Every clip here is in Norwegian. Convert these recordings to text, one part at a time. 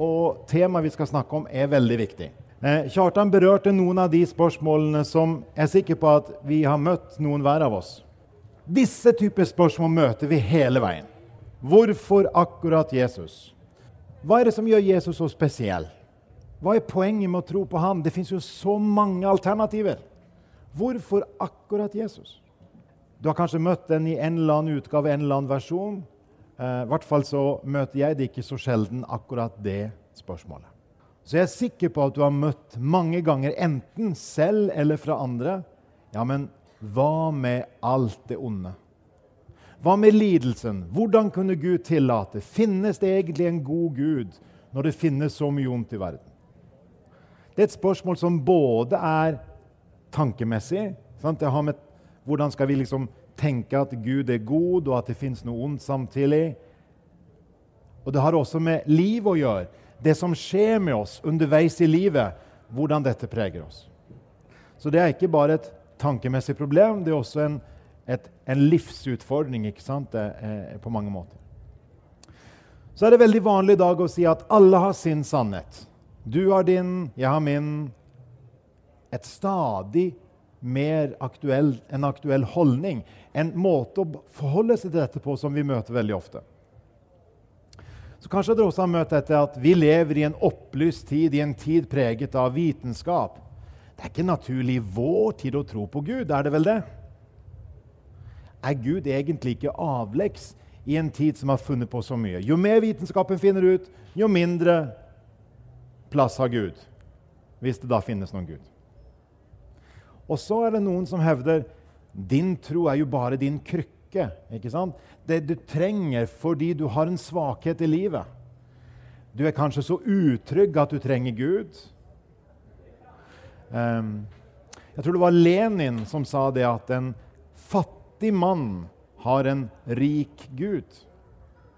Og temaet vi skal snakke om, er veldig viktig. Eh, Kjartan berørte noen av de spørsmålene som jeg er sikker på at vi har møtt noen hver av oss. Disse typer spørsmål møter vi hele veien. Hvorfor akkurat Jesus? Hva er det som gjør Jesus så spesiell? Hva er poenget med å tro på ham? Det fins jo så mange alternativer. Hvorfor akkurat Jesus? Du har kanskje møtt den i en eller annen utgave, en eller annen versjon. Eh, I hvert fall så møter jeg det ikke så sjelden akkurat det spørsmålet. Så jeg er sikker på at du har møtt mange ganger, enten selv eller fra andre. Ja, men hva med alt det onde? Hva med lidelsen? Hvordan kunne Gud tillate? Finnes det egentlig en god Gud når det finnes så mye ondt i verden? Det er et spørsmål som både er tankemessig sant? Det har med hvordan skal vi liksom tenke at Gud er god, og at det fins noe ondt samtidig? Og det har også med liv å gjøre. Det som skjer med oss underveis i livet, hvordan dette preger oss. Så det er ikke bare et tankemessig problem, det er også en, et, en livsutfordring ikke sant? Det, på mange måter. Så er det veldig vanlig i dag å si at alle har sin sannhet. Du har din, jeg har min. Et stadig mer aktuell, en aktuell holdning. En måte å forholde seg til dette på som vi møter veldig ofte. Så Kanskje dere også har møtt dette at vi lever i en opplyst tid, i en tid preget av vitenskap. Det er ikke naturlig i vår tid å tro på Gud, er det vel det? Er Gud egentlig ikke avleggs i en tid som har funnet på så mye? Jo mer vitenskapen finner ut, jo mindre plass har Gud. Hvis det da finnes noen Gud. Og så er det noen som hevder din tro er jo bare din krykke. ikke sant? Det du trenger fordi du har en svakhet i livet. Du er kanskje så utrygg at du trenger Gud. Um, jeg tror det var Lenin som sa det at en fattig mann har en rik Gud.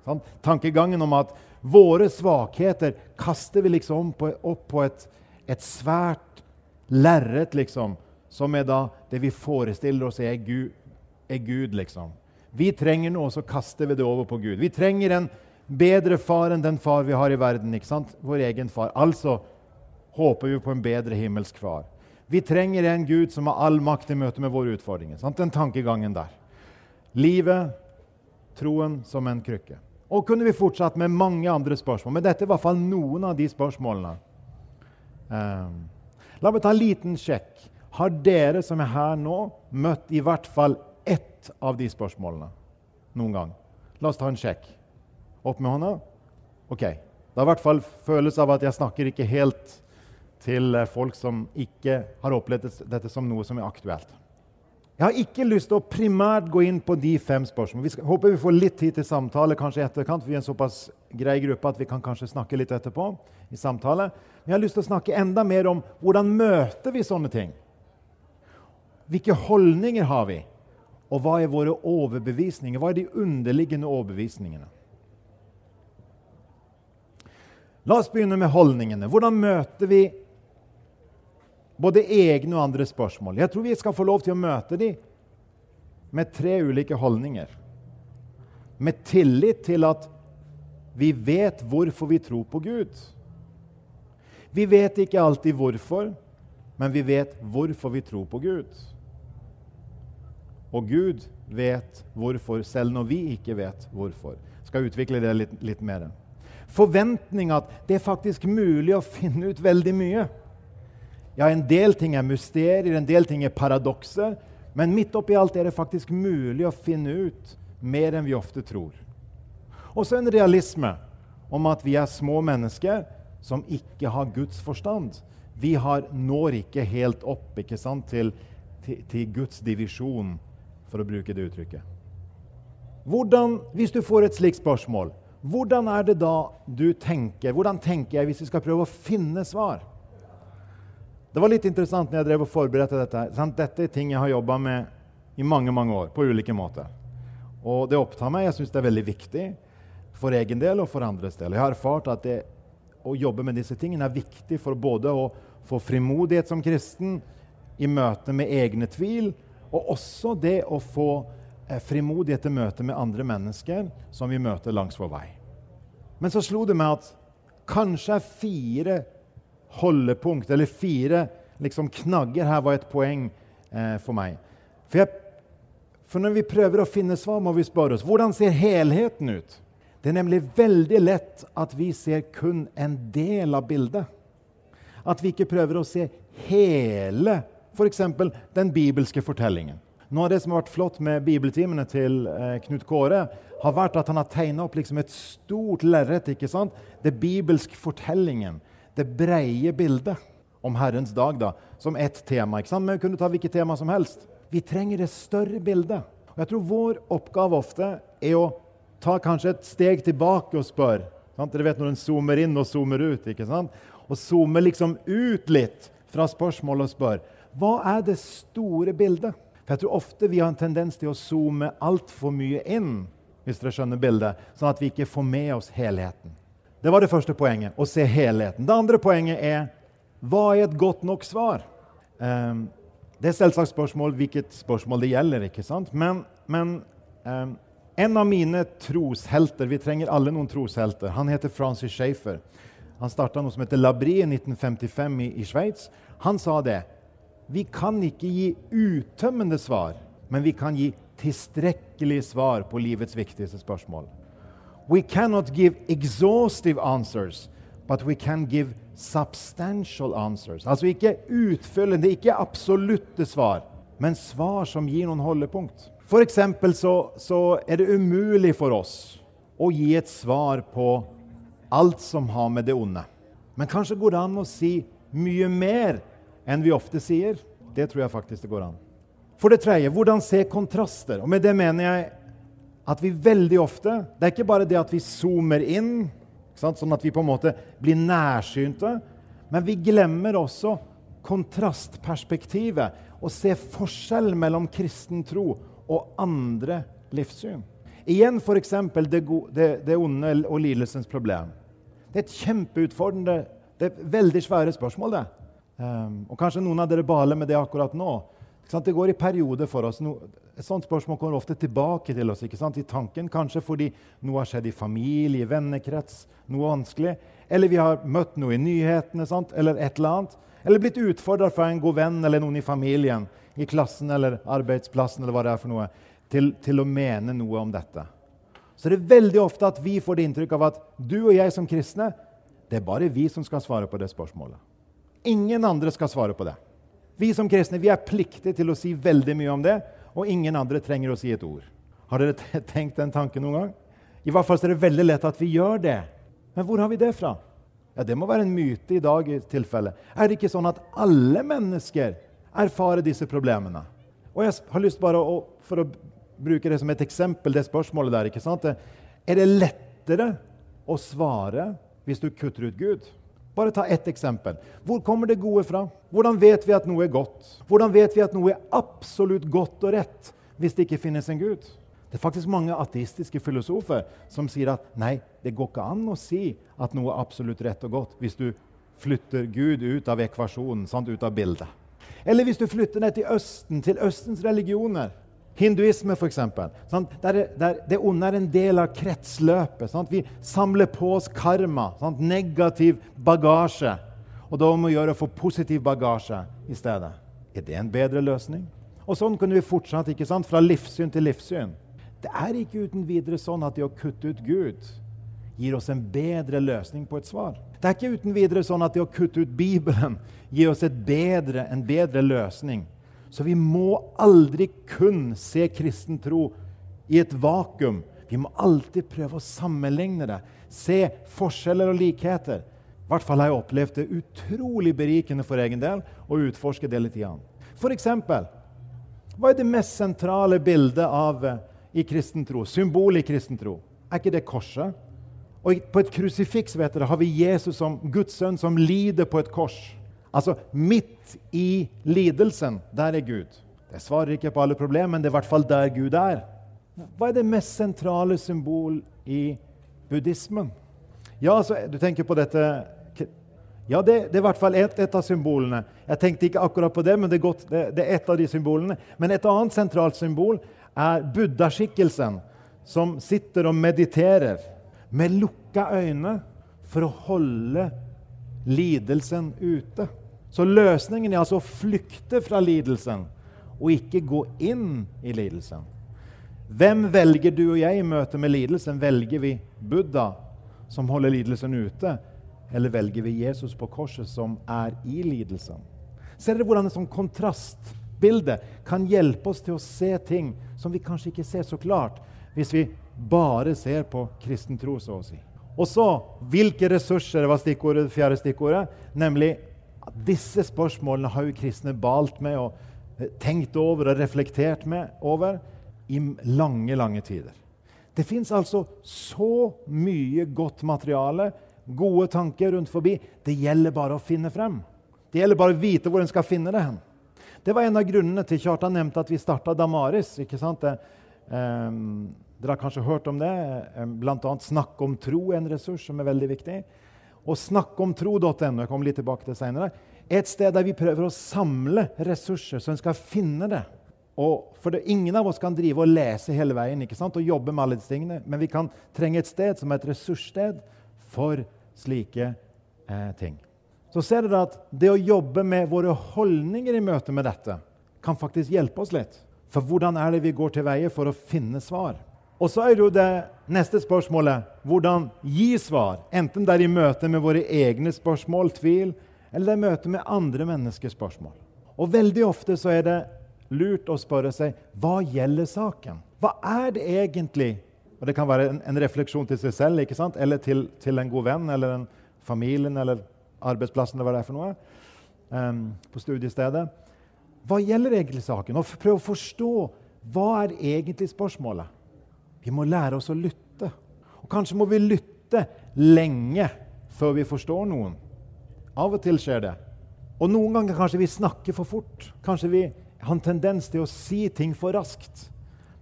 Sånn? Tankegangen om at våre svakheter kaster vi liksom opp på et, et svært lerret, liksom, som er da det vi forestiller oss er Gud. Er Gud liksom. Vi trenger noe, så kaster vi det over på Gud. Vi trenger en bedre far enn den far vi har i verden. ikke sant? Vår egen far. Altså håper vi på en bedre himmelsk far. Vi trenger en Gud som har all makt i møte med våre utfordringer. Sant? Den tankegangen der. Livet, troen som en krykke. Og kunne vi fortsatt med mange andre spørsmål. Men dette er i hvert fall noen av de spørsmålene. Um, la meg ta en liten sjekk. Har dere som er her nå, møtt i hvert fall ett av de spørsmålene noen gang? La oss ta en sjekk. Opp med hånda. Ok. Det har i hvert fall følelse av at jeg snakker ikke helt til eh, folk som ikke har opplevd dette som noe som er aktuelt. Jeg har ikke lyst til å primært gå inn på de fem spørsmålene. Vi skal, håper vi får litt tid til samtale kanskje etterkant. Vi er en såpass grei gruppe at vi kan kanskje snakke litt etterpå. i samtale. Men jeg har lyst til å snakke enda mer om hvordan møter vi sånne ting. Hvilke holdninger har vi? Og hva er våre overbevisninger? Hva er de underliggende overbevisningene? La oss begynne med holdningene. Hvordan møter vi både egne og andre spørsmål? Jeg tror vi skal få lov til å møte dem med tre ulike holdninger. Med tillit til at vi vet hvorfor vi tror på Gud. Vi vet ikke alltid hvorfor, men vi vet hvorfor vi tror på Gud. Og Gud vet hvorfor, selv når vi ikke vet hvorfor. Skal utvikle det litt, litt mer. Forventning at det er faktisk mulig å finne ut veldig mye. Ja, en del ting er mysterier, en del ting er paradokser. Men midt oppi alt er det faktisk mulig å finne ut mer enn vi ofte tror. Og så en realisme om at vi er små mennesker som ikke har Guds forstand. Vi har, når ikke helt opp ikke sant, til, til, til Guds divisjon for å bruke det uttrykket. Hvordan, hvis du får et slikt spørsmål, hvordan er det da du tenker? Hvordan tenker jeg hvis vi skal prøve å finne svar? Det var litt interessant når jeg drev og forberedte dette. Sant? Dette er ting jeg har jobba med i mange mange år på ulike måter. Og det opptar meg. Jeg syns det er veldig viktig for egen del og for andres del. Jeg har erfart at det, å jobbe med disse tingene er viktig for både å få frimodighet som kristen i møte med egne tvil, og også det å få eh, frimodighet til møte med andre mennesker som vi møter langs vår vei. Men så slo det meg at kanskje fire holdepunkt, eller fire liksom, knagger her, var et poeng eh, for meg. For, jeg, for når vi prøver å finne svar, må vi spørre oss hvordan ser helheten ut? Det er nemlig veldig lett at vi ser kun en del av bildet. At vi ikke prøver å se hele f.eks. den bibelske fortellingen. Noe av det som har vært flott med bibeltimene til eh, Knut Kåre, har vært at han har tegna opp liksom et stort lerret. Det bibelske fortellingen, det breie bildet om Herrens dag da, som ett tema. ikke sant? Men vi kunne ta hvilket tema som helst. Vi trenger det større bildet. Og jeg tror vår oppgave ofte er å ta kanskje et steg tilbake og spørre. Dere vet når en zoomer inn og zoomer ut. ikke sant? Og zoomer liksom ut litt fra spørsmålet og spør hva er det store bildet? For jeg tror ofte vi har en tendens til å zoome altfor mye inn, hvis dere skjønner bildet, sånn at vi ikke får med oss helheten. Det var det første poenget, å se helheten. Det andre poenget er hva er et godt nok svar? Um, det er selvsagt spørsmål hvilket spørsmål det gjelder. ikke sant? Men, men um, en av mine troshelter Vi trenger alle noen troshelter. Han heter Francis Schaefer. Han starta noe som heter Labri i 1955 i, i Sveits. Han sa det vi kan ikke gi uttømmende svar, men vi kan gi tilstrekkelige svar på livets viktigste spørsmål. We cannot give exhaustive answers, but we can give substantial answers. Altså ikke utfyllende, ikke absolutte svar, men svar som gir noen holdepunkt. For så, så er det umulig for oss å gi et svar på alt som har med det onde. Men kanskje går det an å si mye mer enn vi ofte sier. Det tror jeg faktisk det går an. For det tredje, hvordan se kontraster. Og med det mener jeg at vi veldig ofte Det er ikke bare det at vi zoomer inn, sånn at vi på en måte blir nærsynte, men vi glemmer også kontrastperspektivet og se forskjell mellom kristen tro og andre livssyn. Igjen f.eks. Det, det, det onde og lidelsens problem. Det er et kjempeutfordrende, det er veldig svære spørsmål. det. Um, og kanskje noen av dere baler med det akkurat nå. Det går i perioder for oss. No, et sånt spørsmål kommer ofte tilbake til oss i tanken. Kanskje fordi noe har skjedd i familie, i vennekrets, noe vanskelig. Eller vi har møtt noe i nyhetene, sant? eller et eller annet. Eller blitt utfordra fra en god venn eller noen i familien, i klassen eller arbeidsplassen, eller hva det er for noe, til, til å mene noe om dette. Så det er veldig ofte at vi får det inntrykk av at du og jeg som kristne, det er bare vi som skal svare på det spørsmålet. Ingen andre skal svare på det. Vi som kristne vi er pliktige til å si veldig mye om det, og ingen andre trenger å si et ord. Har dere tenkt den tanken noen gang? I hvert fall er det veldig lett at vi gjør det. Men hvor har vi det fra? Ja, Det må være en myte i dag. i tilfelle. Er det ikke sånn at alle mennesker erfarer disse problemene? Og jeg har lyst bare å, For å bruke det som et eksempel, det spørsmålet der. ikke sant? Er det lettere å svare hvis du kutter ut Gud? Bare ta ett eksempel. Hvor kommer det gode fra? Hvordan vet vi at noe er godt? Hvordan vet vi at noe er absolutt godt og rett hvis det ikke finnes en Gud? Det er faktisk mange ateistiske filosofer som sier at nei, det går ikke an å si at noe er absolutt rett og godt hvis du flytter Gud ut av ekvasjonen, sant? ut av bildet. Eller hvis du flytter ned til Østen, til Østens religioner. Hinduisme, f.eks. Der, det onde er en del av kretsløpet. Sant? Vi samler på oss karma, sant? negativ bagasje. Og da må vi gjøre å få positiv bagasje i stedet. Er det en bedre løsning? Og sånn kunne vi fortsatt ikke sant? fra livssyn til livssyn. Det er ikke uten videre sånn at det å kutte ut Gud gir oss en bedre løsning på et svar. Det er ikke uten videre sånn at det å kutte ut Bibelen gir oss bedre, en bedre løsning så vi må aldri kun se kristen tro i et vakuum. Vi må alltid prøve å sammenligne det, se forskjeller og likheter. I hvert fall har jeg opplevd det utrolig berikende for egen del å utforske det litt. Eksempel, hva er det mest sentrale bildet av, eh, i kristen tro? Symbolet i kristen tro? Er ikke det korset? Og på et krusifiks vet dere, har vi Jesus som Guds sønn som lider på et kors. Altså midt i lidelsen, der er Gud. Det svarer ikke på alle problemer, men det er i hvert fall der Gud er. Hva er det mest sentrale symbol i buddhismen? Ja, altså, du tenker på dette Ja, det, det er i hvert fall ett et av symbolene. Jeg tenkte ikke akkurat på det, men det er, godt, det, det er et av de symbolene. Men et annet sentralt symbol er buddha-skikkelsen, som sitter og mediterer med lukka øyne for å holde lidelsen ute. Så løsningen er altså å flykte fra lidelsen og ikke gå inn i lidelsen. Hvem velger du og jeg i møte med lidelsen? Velger vi Buddha, som holder lidelsen ute? Eller velger vi Jesus på korset, som er i lidelsen? Ser dere hvordan et sånt kontrastbilde kan hjelpe oss til å se ting som vi kanskje ikke ser så klart, hvis vi bare ser på kristen tro, så å si. Og så hvilke ressurser var stikkordet, det fjerde stikkordet. Nemlig at disse spørsmålene har jo kristne balt med og eh, tenkt over og reflektert med over i lange, lange tider. Det fins altså så mye godt materiale, gode tanker rundt forbi. Det gjelder bare å finne frem. Det gjelder bare å vite hvor en skal finne det hen. Det var en av grunnene til Kjartan nevnte at vi starta Damaris. ikke sant? Det, um, dere har kanskje hørt om det. Um, Bl.a. Snakk om tro er en ressurs som er veldig viktig. Og tro.no, jeg kommer litt tilbake til senere, er et sted der vi prøver å samle ressurser, så en skal finne det. Og for det, Ingen av oss kan drive og lese hele veien ikke sant? og jobbe med alle disse tingene, men vi kan trenge et sted som er et ressurssted for slike eh, ting. Så ser dere at det å jobbe med våre holdninger i møte med dette kan faktisk hjelpe oss litt. For hvordan er det vi går til veie for å finne svar? Og så er jo det neste spørsmålet hvordan gi svar. Enten det er i møte med våre egne spørsmål, tvil, eller det er i møte med andre menneskers spørsmål. Og veldig ofte så er det lurt å spørre seg hva gjelder saken? Hva er det egentlig? Og Det kan være en, en refleksjon til seg selv ikke sant? eller til, til, en god venn eller en familien eller arbeidsplassen eller hva det er for noe. Um, på studiestedet. Hva gjelder egentlig saken? Og Prøv å forstå hva er egentlig spørsmålet. Vi må lære oss å lytte. Og kanskje må vi lytte lenge før vi forstår noen. Av og til skjer det. Og noen ganger kanskje vi snakker for fort. Kanskje vi har en tendens til å si ting for raskt.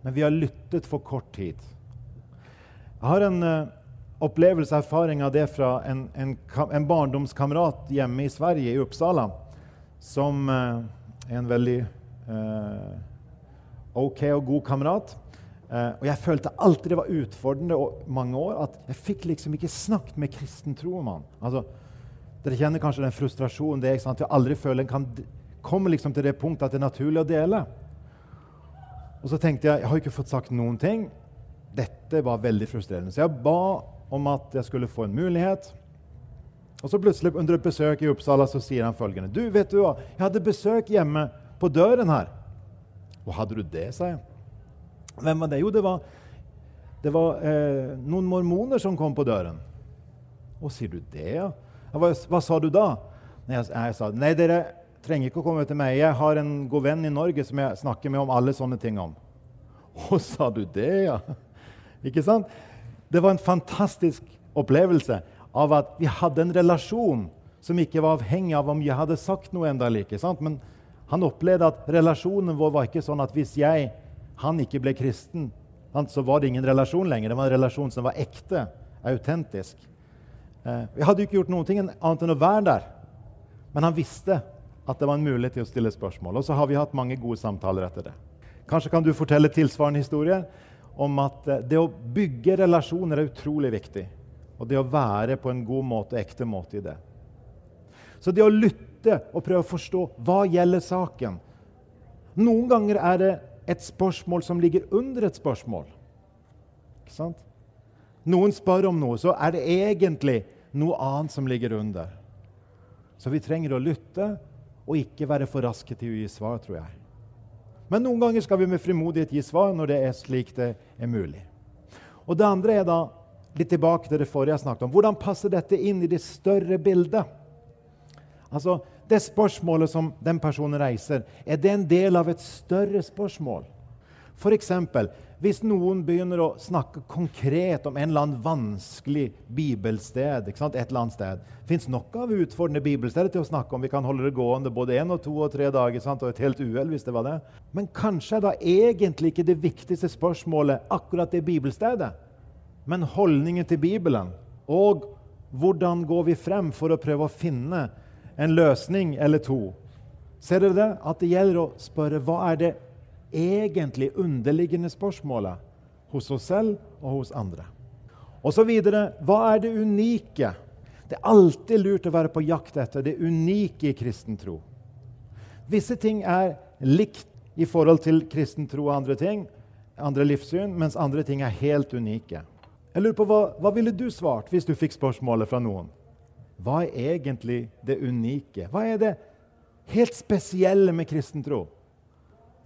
Men vi har lyttet for kort tid. Jeg har en uh, opplevelse, erfaring av det fra en, en, en, barndomskamerat hjemme i Sverige, i Uppsala, som uh, er en veldig uh, OK og god kamerat. Uh, og jeg følte alltid det var utfordrende og mange år at jeg fikk liksom ikke snakket med kristen tro om han. Altså, dere kjenner kanskje den frustrasjonen det er sant? Jeg aldri føler en kan komme liksom til det punktet at det er naturlig å dele. Og så tenkte jeg jeg har ikke fått sagt noen ting. Dette var veldig frustrerende. Så jeg ba om at jeg skulle få en mulighet. Og så plutselig under et besøk i Uppsala så sier han følgende. Du, vet du hva? Jeg hadde besøk hjemme på døren her. Og hadde du det, sa jeg. Hvem var det? Jo, det var, det var eh, noen mormoner som kom på døren. Å, sier du det, ja? Hva, hva sa du da? Nei, jeg, jeg, sa nei, dere trenger ikke å komme til meg. Jeg har en god venn i Norge som jeg snakker med om alle sånne ting om. Å, sa du det, ja? Ikke sant? Det var en fantastisk opplevelse av at vi hadde en relasjon som ikke var avhengig av om jeg hadde sagt noe enda like. Sant? Men han opplevde at relasjonen vår var ikke sånn at hvis jeg han ikke ble kristen, så var det ingen relasjon lenger. Det var en relasjon som var ekte, autentisk. Vi jeg hadde ikke gjort noe annet enn å være der. Men han visste at det var en mulighet til å stille spørsmål. Og så har vi hatt mange gode samtaler etter det. Kanskje kan du fortelle tilsvarende historier om at eh, det å bygge relasjoner er utrolig viktig. Og det å være på en god måte, ekte måte i det. Så det å lytte og prøve å forstå hva gjelder saken Noen ganger er det et spørsmål som ligger under et spørsmål. Ikke sant? Noen spør om noe, så er det egentlig noe annet som ligger under. Så vi trenger å lytte og ikke være for raske til å gi svar, tror jeg. Men noen ganger skal vi med frimodighet gi svar når det er slik det er mulig. Og Det andre er da litt tilbake til det forrige jeg snakket om. Hvordan passer dette inn i det større bildet? Altså, det spørsmålet som den personen reiser, er det en del av et større spørsmål? F.eks.: hvis noen begynner å snakke konkret om en eller annen vanskelig bibelsted et eller annet sted, fins nok av utfordrende bibelsteder til å snakke om. Vi kan holde det gående både én og to og tre dager og et helt uhell hvis det var det. Men kanskje er da egentlig ikke det viktigste spørsmålet akkurat det bibelstedet, men holdningen til Bibelen. Og hvordan går vi frem for å prøve å finne en løsning eller to? Ser dere det? At det gjelder å spørre hva er det egentlig underliggende spørsmålet hos oss selv og hos andre. Og så videre, hva er det unike? Det er alltid lurt å være på jakt etter det unike i kristen tro. Visse ting er likt i forhold til kristen tro og andre ting, andre livssyn, mens andre ting er helt unike. Jeg lurer på, Hva, hva ville du svart hvis du fikk spørsmålet fra noen? Hva er egentlig det unike? Hva er det helt spesielle med kristen tro?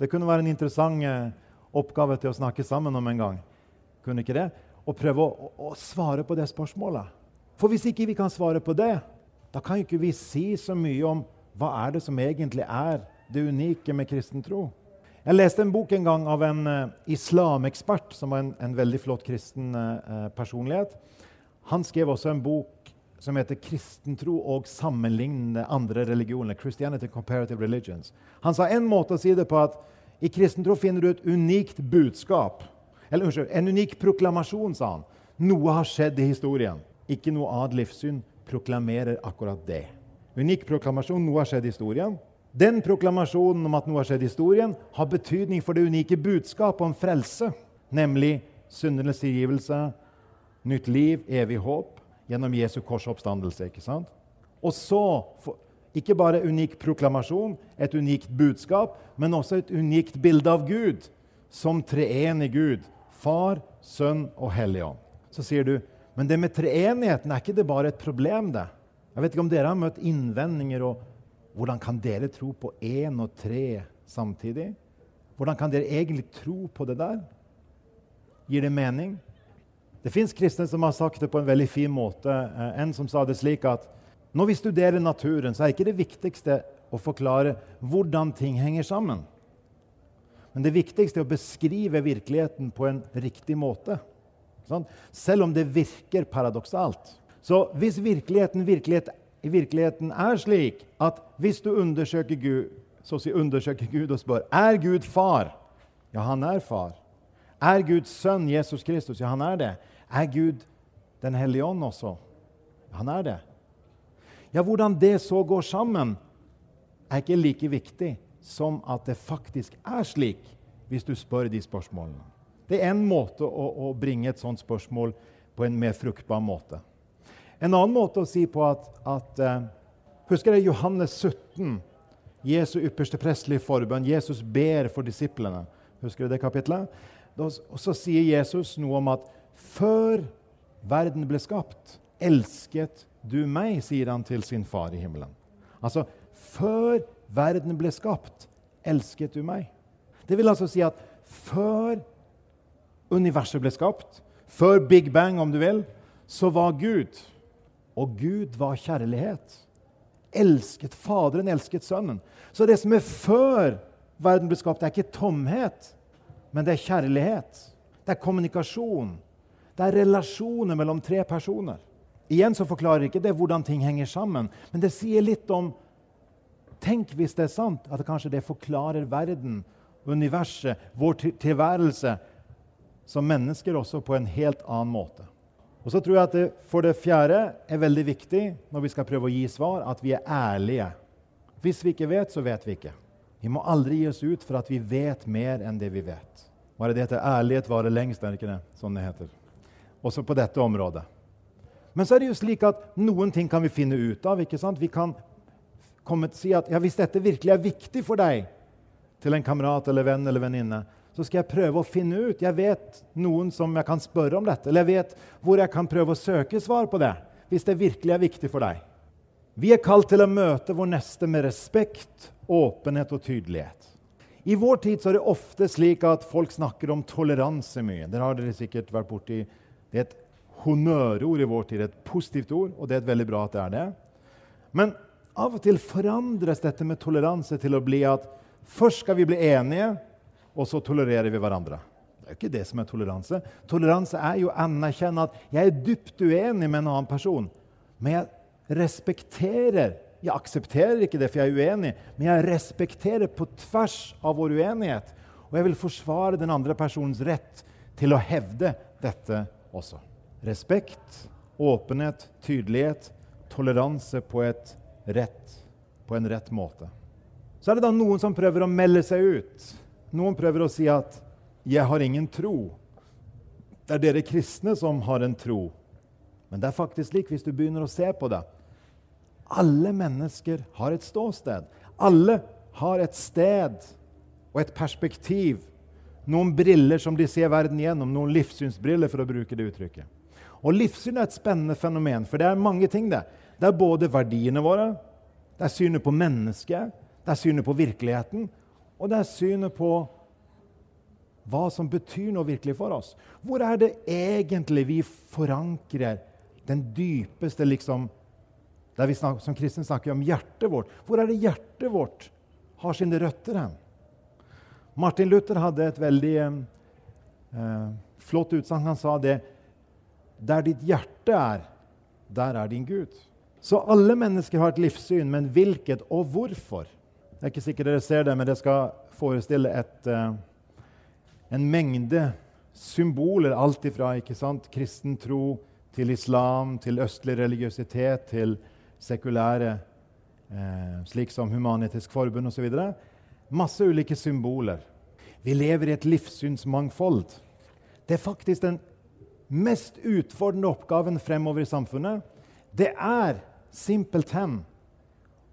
Det kunne være en interessant eh, oppgave til å snakke sammen om en gang. Kunne ikke det? Og prøve å, å, å svare på det spørsmålet. For hvis ikke vi kan svare på det, da kan ikke vi si så mye om hva er det som egentlig er det unike med kristen tro. Jeg leste en bok en gang av en uh, islamekspert, som var en, en veldig flott kristen uh, personlighet. Han skrev også en bok som heter 'Kristen tro og sammenlignende andre religioner'. Christianity Comparative Religions. Han sa en måte å si det på at i kristen tro finner du et unikt budskap. Eller unnskyld, en unik proklamasjon, sa han. Noe har skjedd i historien. Ikke noe annet livssyn proklamerer akkurat det. Unik proklamasjon, noe har skjedd i historien. Den proklamasjonen om at noe har skjedd i historien, har betydning for det unike budskapet om frelse, nemlig syndenes tilgivelse, nytt liv, evig håp gjennom Jesu korsoppstandelse. ikke sant? Og så ikke bare unik proklamasjon, et unikt budskap, men også et unikt bilde av Gud som treenig Gud. Far, Sønn og Hellig Ånd. Så sier du men det med treenigheten, er ikke det bare et problem? det? Jeg vet ikke om dere har møtt innvendinger og hvordan kan dere tro på én og tre samtidig? Hvordan kan dere egentlig tro på det der? Gir det mening? Det fins kristne som har sagt det på en veldig fin måte. Eh, en som sa det slik at når vi studerer naturen, så er ikke det viktigste å forklare hvordan ting henger sammen. Men det viktigste er å beskrive virkeligheten på en riktig måte. Selv om det virker paradoksalt. Så hvis virkeligheten, virkelighet, virkeligheten er slik at hvis du undersøker Gud, så si undersøker Gud og spør er Gud far, ja, han er far. Er Guds sønn Jesus Kristus? Ja, han er det. Er Gud Den hellige ånd også? Han er det. Ja, Hvordan det så går sammen, er ikke like viktig som at det faktisk er slik, hvis du spør de spørsmålene. Det er en måte å, å bringe et sånt spørsmål på en mer fruktbar måte. En annen måte å si på at, at uh, Husker dere Johannes 17? Jesu ypperste prestelige forbønn. Jesus ber for disiplene. Husker dere det kapitlet? Og så sier Jesus noe om at før verden ble skapt, elsket du meg, sier han til sin far i himmelen. Altså, før verden ble skapt, elsket du meg. Det vil altså si at før universet ble skapt, før Big Bang, om du vil, så var Gud. Og Gud var kjærlighet. Elsket Faderen, elsket Sønnen. Så det som er før verden ble skapt, det er ikke tomhet, men det er kjærlighet. Det er kommunikasjon. Det er relasjoner mellom tre personer. Igjen så forklarer ikke det hvordan ting henger sammen, men det sier litt om Tenk hvis det er sant, at kanskje det forklarer verden, universet, vår tilværelse som mennesker også på en helt annen måte. Og så tror jeg at det for det fjerde er veldig viktig når vi skal prøve å gi svar, at vi er ærlige. Hvis vi ikke vet, så vet vi ikke. Vi må aldri gi oss ut for at vi vet mer enn det vi vet. Hva er det heter? Ærlighet varer lengst, er det ikke det? Sånn det heter også på dette området. Men så er det jo slik at noen ting kan vi finne ut av. ikke sant? Vi kan komme til å si at ja, hvis dette virkelig er viktig for deg, til en kamerat eller venn eller venninne, så skal jeg prøve å finne ut. Jeg vet noen som jeg kan spørre om dette, eller jeg vet hvor jeg kan prøve å søke svar på det. Hvis det virkelig er viktig for deg. Vi er kalt til å møte vår neste med respekt, åpenhet og tydelighet. I vår tid så er det ofte slik at folk snakker om toleranse mye. Det har dere sikkert vært borti det er et honnørord i vår tid, et positivt ord, og det er et veldig bra at det er det. Men av og til forandres dette med toleranse til å bli at først skal vi bli enige, og så tolererer vi hverandre. Det er ikke det som er toleranse. Toleranse er jo å anerkjenne at jeg er dypt uenig med en annen person, men jeg respekterer Jeg aksepterer ikke det, for jeg er uenig, men jeg respekterer på tvers av vår uenighet. Og jeg vil forsvare den andre personens rett til å hevde dette også. Respekt, åpenhet, tydelighet, toleranse på, rett, på en rett måte. Så er det da noen som prøver å melde seg ut. Noen prøver å si at 'jeg har ingen tro'. Det er dere kristne som har en tro. Men det er faktisk slik, hvis du begynner å se på det Alle mennesker har et ståsted. Alle har et sted og et perspektiv. Noen briller som de ser verden gjennom, noen livssynsbriller, for å bruke det uttrykket. Og livssyn er et spennende fenomen, for det er mange ting. Det Det er både verdiene våre, det er synet på mennesket, det er synet på virkeligheten, og det er synet på hva som betyr noe virkelig for oss. Hvor er det egentlig vi forankrer den dypeste liksom, der vi snakker, Som kristne snakker om hjertet vårt. Hvor er det hjertet vårt har sine røtter hen? Martin Luther hadde et veldig eh, flott utsagn. Han sa det Der ditt hjerte er, der er din Gud. Så alle mennesker har et livssyn, men hvilket og hvorfor? Det er ikke sikkert dere ser det, men det skal forestille et, eh, en mengde symboler. Alt ifra kristen tro til islam, til østlig religiøsitet, til sekulære, eh, slik som Humanitisk Forbund osv. Masse ulike symboler. Vi lever i et livssynsmangfold. Det er faktisk den mest utfordrende oppgaven fremover i samfunnet. Det er simpelthen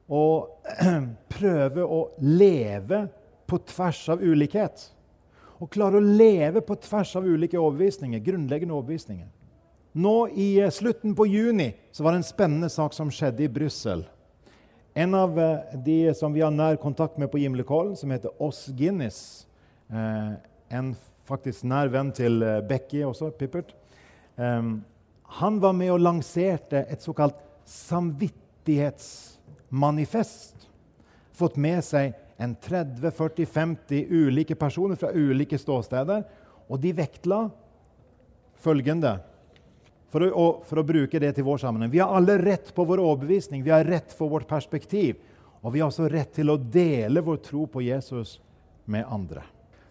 å prøve å leve på tvers av ulikhet. Å klare å leve på tvers av ulike overbevisninger, grunnleggende overbevisninger. Nå I slutten på juni så var det en spennende sak som skjedde i Brussel. En av eh, de som vi har nær kontakt med på Gimlekollen, som heter Oss Guinness, eh, en faktisk nær venn til eh, Becky også, Pippert, han var med og lanserte et såkalt samvittighetsmanifest. Fått med seg en 30-40-50 ulike personer fra ulike ståsteder. Og de vektla følgende for å, for å, bruke det til vår sammenheng. Vi har alle rett på vår overbevisning, vi har rett for vårt perspektiv. Og vi har også rett til å dele vår tro på Jesus med andre.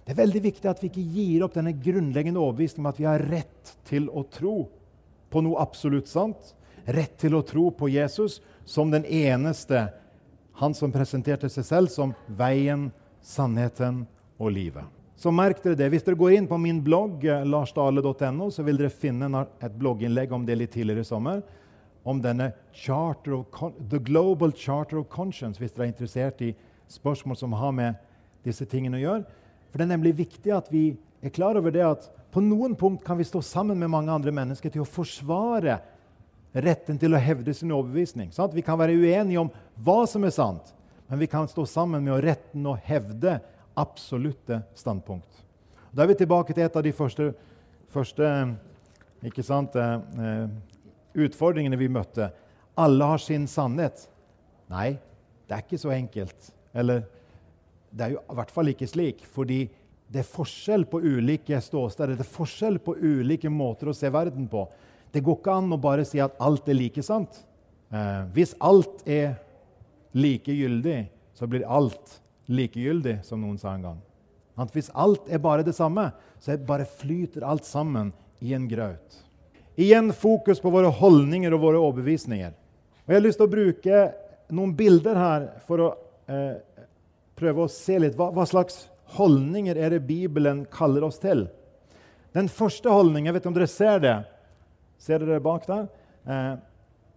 Det er veldig viktig at vi ikke gir opp denne grunnleggende overbevisningen om at vi har rett til å tro på noe absolutt sant. Rett til å tro på Jesus som den eneste, han som presenterte seg selv som veien, sannheten og livet. Så merk dere det. Hvis dere går inn på min blogg, eh, larsdale.no, så vil dere finne et blogginnlegg om det litt tidligere i sommer. Om denne of, The Global Charter of Conscience, hvis dere er interessert i spørsmål som har med disse tingene å gjøre. For det er nemlig viktig at vi er klar over det at på noen punkt kan vi stå sammen med mange andre mennesker til å forsvare retten til å hevde sin overbevisning. Sant? Vi kan være uenige om hva som er sant, men vi kan stå sammen med retten å hevde absolutte standpunkt. Da er vi tilbake til et av de første, første sant, eh, utfordringene vi møtte. Alle har sin sannhet. Nei, det er ikke så enkelt. Eller det er jo i hvert fall ikke slik. Fordi det er forskjell på ulike ståsteder. Det er forskjell på ulike måter å se verden på. Det går ikke an å bare si at alt er like sant. Eh, hvis alt er like gyldig, så blir alt likegyldig, som noen sa en gang. At hvis alt er bare det samme, så bare flyter alt sammen i en grøt. Igjen fokus på våre holdninger og våre overbevisninger. Og jeg har lyst til å bruke noen bilder her for å eh, prøve å se litt hva, hva, slags holdninger er det Bibelen kaller oss til. Den første holdningen, vet ikke om dere ser det Ser dere bak der? Eh,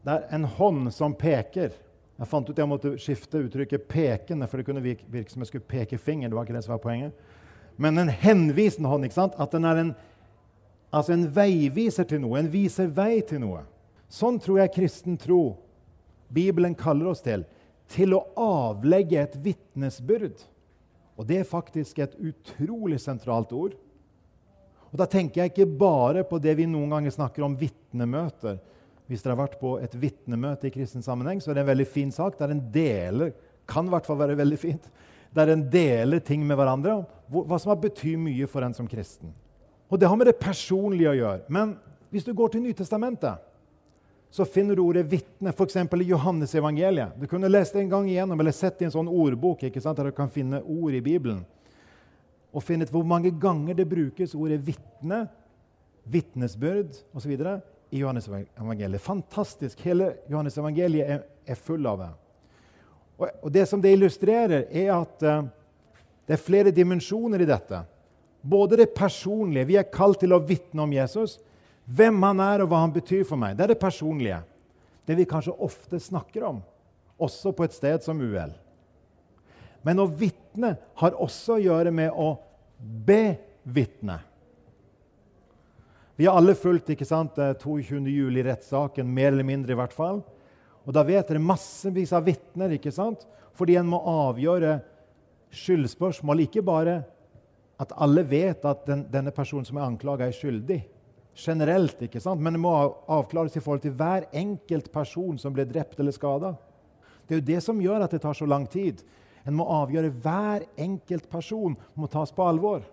det er en hånd som peker. Jeg fant ut jeg måtte skifte uttrykket 'pekende', for det kunne virke som jeg skulle peke finger. det var ikke det som var poenget. Men en henvisende hånd. ikke sant? At den er en, altså en veiviser til noe. En viser vei til noe. Sånn tror jeg kristen tro Bibelen kaller oss til. Til å avlegge et vitnesbyrd. Og det er faktisk et utrolig sentralt ord. Og Da tenker jeg ikke bare på det vi noen ganger snakker om vitnemøter hvis dere har vært på et vitnemøte i kristen sammenheng, så er det en veldig fin sak der en deler kan i hvert fall være veldig fint, der en deler ting med hverandre hva som har betyr mye for en som kristen. Og det har med det personlige å gjøre. Men hvis du går til Nytestamentet, så finner du ordet vitne f.eks. i Johannes evangeliet. Du kunne lest det en gang igjennom eller sett i en sånn ordbok ikke sant, der du kan finne ord i Bibelen. Og finne ut hvor mange ganger det brukes ordet vitne, vitnesbyrd osv. i Johannes evangeliet. Fantastisk. Hele Johannes evangeliet er, er full av det. Og, og, det som det illustrerer, er at uh, det er flere dimensjoner i dette. Både det personlige Vi er kalt til å vitne om Jesus. Hvem han er, og hva han betyr for meg. Det er det personlige. Det vi kanskje ofte snakker om, også på et sted som UL. Men å vitne har også å gjøre med å bevitne. Vi har alle fulgt ikke sant, 22. Eh, juli-rettssaken, mer eller mindre i hvert fall. Og Da vet dere massevis av vitner, fordi en må avgjøre skyldspørsmål. Ikke bare at alle vet at den, denne personen som er anklaga, er skyldig. Generelt, ikke sant? men det må avklares i forhold til hver enkelt person som ble drept eller skada. Det er jo det som gjør at det tar så lang tid. En må avgjøre hver enkelt person må tas på alvor.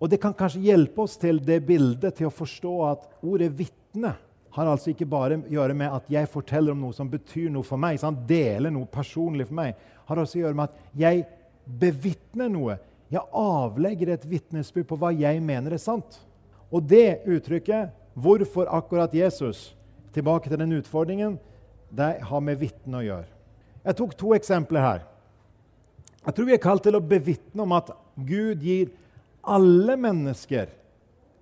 Og Det kan kanskje hjelpe oss til det bildet, til å forstå at ordet 'vitne' har altså ikke bare å gjøre med at jeg forteller om noe som betyr noe for meg, sant? deler noe personlig for meg. har også å gjøre med at jeg bevitner noe. Jeg avlegger et vitnesbyrd på hva jeg mener er sant. Og det uttrykket, hvorfor akkurat Jesus, tilbake til den utfordringen, det har med vitne å gjøre. Jeg tok to eksempler her. Jeg tror vi er kalt til å bevitne om at Gud gir alle mennesker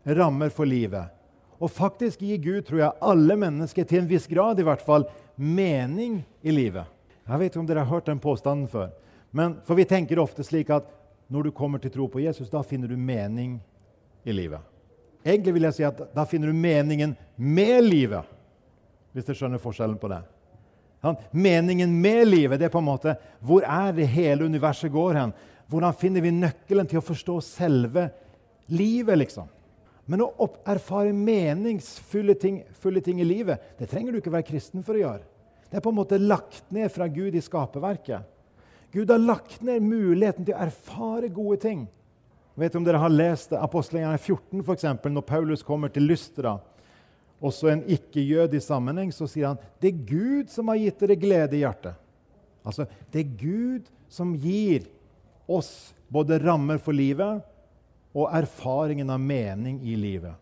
rammer for livet og faktisk gir Gud tror jeg, alle mennesker, til en viss grad i hvert fall, mening i livet. Jeg vet ikke om dere har hørt den påstanden før. Men, for vi tenker ofte slik at når du kommer til tro på Jesus, da finner du mening i livet. Egentlig vil jeg si at da finner du meningen med livet, hvis dere skjønner forskjellen på det. Meningen med livet det er på en måte hvor er det hele universet går hen? Hvordan finner vi nøkkelen til å forstå selve livet, liksom? Men å erfare meningsfulle ting, ting, i livet det trenger du ikke være kristen for å gjøre. Det er på en måte lagt ned fra Gud i skaperverket. Gud har lagt ned muligheten til å erfare gode ting. Vet om dere har lest Apostelgjerne 14, for eksempel, når Paulus kommer til Lystra. Også en ikke-jødisk sammenheng, så sier han det er Gud som har gitt dere glede i hjertet. Altså, det er Gud som gir oss både rammer for livet og erfaringen av mening i livet.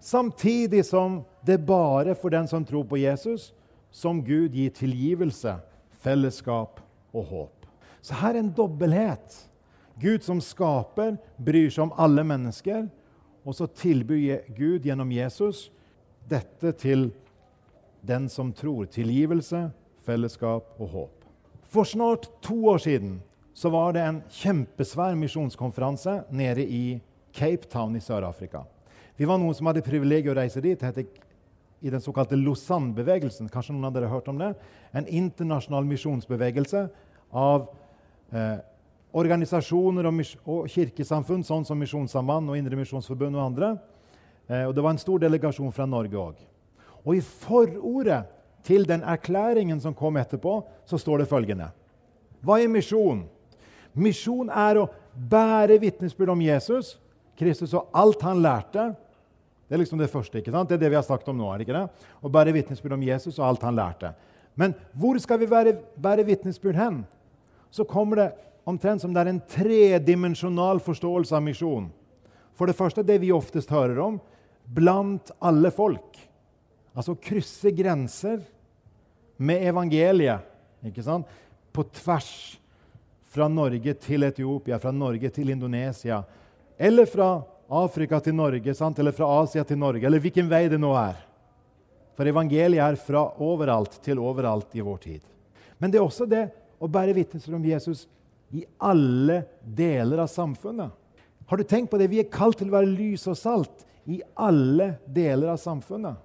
Samtidig som det bare for den som tror på Jesus, som Gud gir tilgivelse, fellesskap og håp. Så her er en dobbelthet. Gud som skaper, bryr seg om alle mennesker. Og så tilbyr Gud gjennom Jesus dette til den som tror. Tilgivelse, fellesskap og håp. For snart to år siden så var det en kjempesvær misjonskonferanse nede i Cape Town i Sør-Afrika. Vi var noen som hadde privilegiet å reise dit. Heter i den såkalte Lausanne-bevegelsen. Kanskje noen av dere har hørt om det? En internasjonal misjonsbevegelse av eh, organisasjoner og, og, kirkesamfunn, sånn som Misjonssamband og Indremisjonsforbund og andre. Eh, og det var en stor delegasjon fra Norge òg. Og i forordet til den erklæringen som kom etterpå, så står det følgende. Hva er misjon? Misjon er å bære vitnesbyrd om Jesus, Kristus og alt han lærte. Det er liksom det første. ikke sant? Det er det vi har snakket om nå. er det ikke det? Å bære vitnesbyrd om Jesus og alt han lærte. Men hvor skal vi bære, bære vitnesbyrd hen? Så kommer det omtrent som det er en tredimensjonal forståelse av misjon. For det første det vi oftest hører om blant alle folk. Altså krysse grenser med evangeliet. ikke sant? På tvers fra Norge til Etiopia, fra Norge til Indonesia. Eller fra Afrika til Norge, sant? eller fra Asia til Norge, eller hvilken vei det nå er. For evangeliet er fra overalt til overalt i vår tid. Men det er også det å bære vitnesbyrd om Jesus i alle deler av samfunnet. Har du tenkt på det? Vi er kalt til å være lys og salt i alle deler av samfunnet.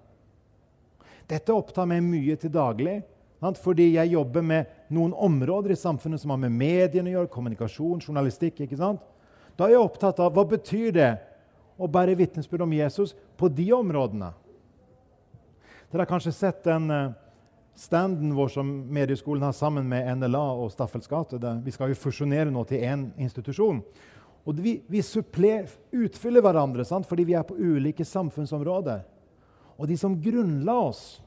Dette opptar meg mye til daglig. Fordi jeg jobber med noen områder i samfunnet som har med mediene å gjøre, kommunikasjon, journalistikk. ikke sant? Da er jeg opptatt av hva betyr det å bære vitnesbyrd om Jesus på de områdene. Dere har kanskje sett den eh, standen vår som Medieskolen har sammen med NLA og Staffels gate. Vi skal jo fusjonere nå til én institusjon. Og vi, vi suppler, utfyller hverandre sant? fordi vi er på ulike samfunnsområder. Og de som grunnla oss,